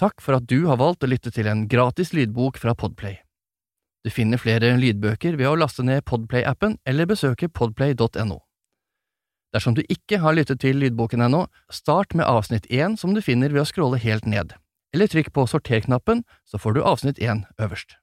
Takk for at du har valgt å lytte til en gratis lydbok fra Podplay. Du finner flere lydbøker ved å laste ned Podplay-appen eller besøke podplay.no. Dersom du ikke har lyttet til lydboken ennå, start med avsnitt én som du finner ved å scrolle helt ned, eller trykk på sorter-knappen, så får du avsnitt én øverst.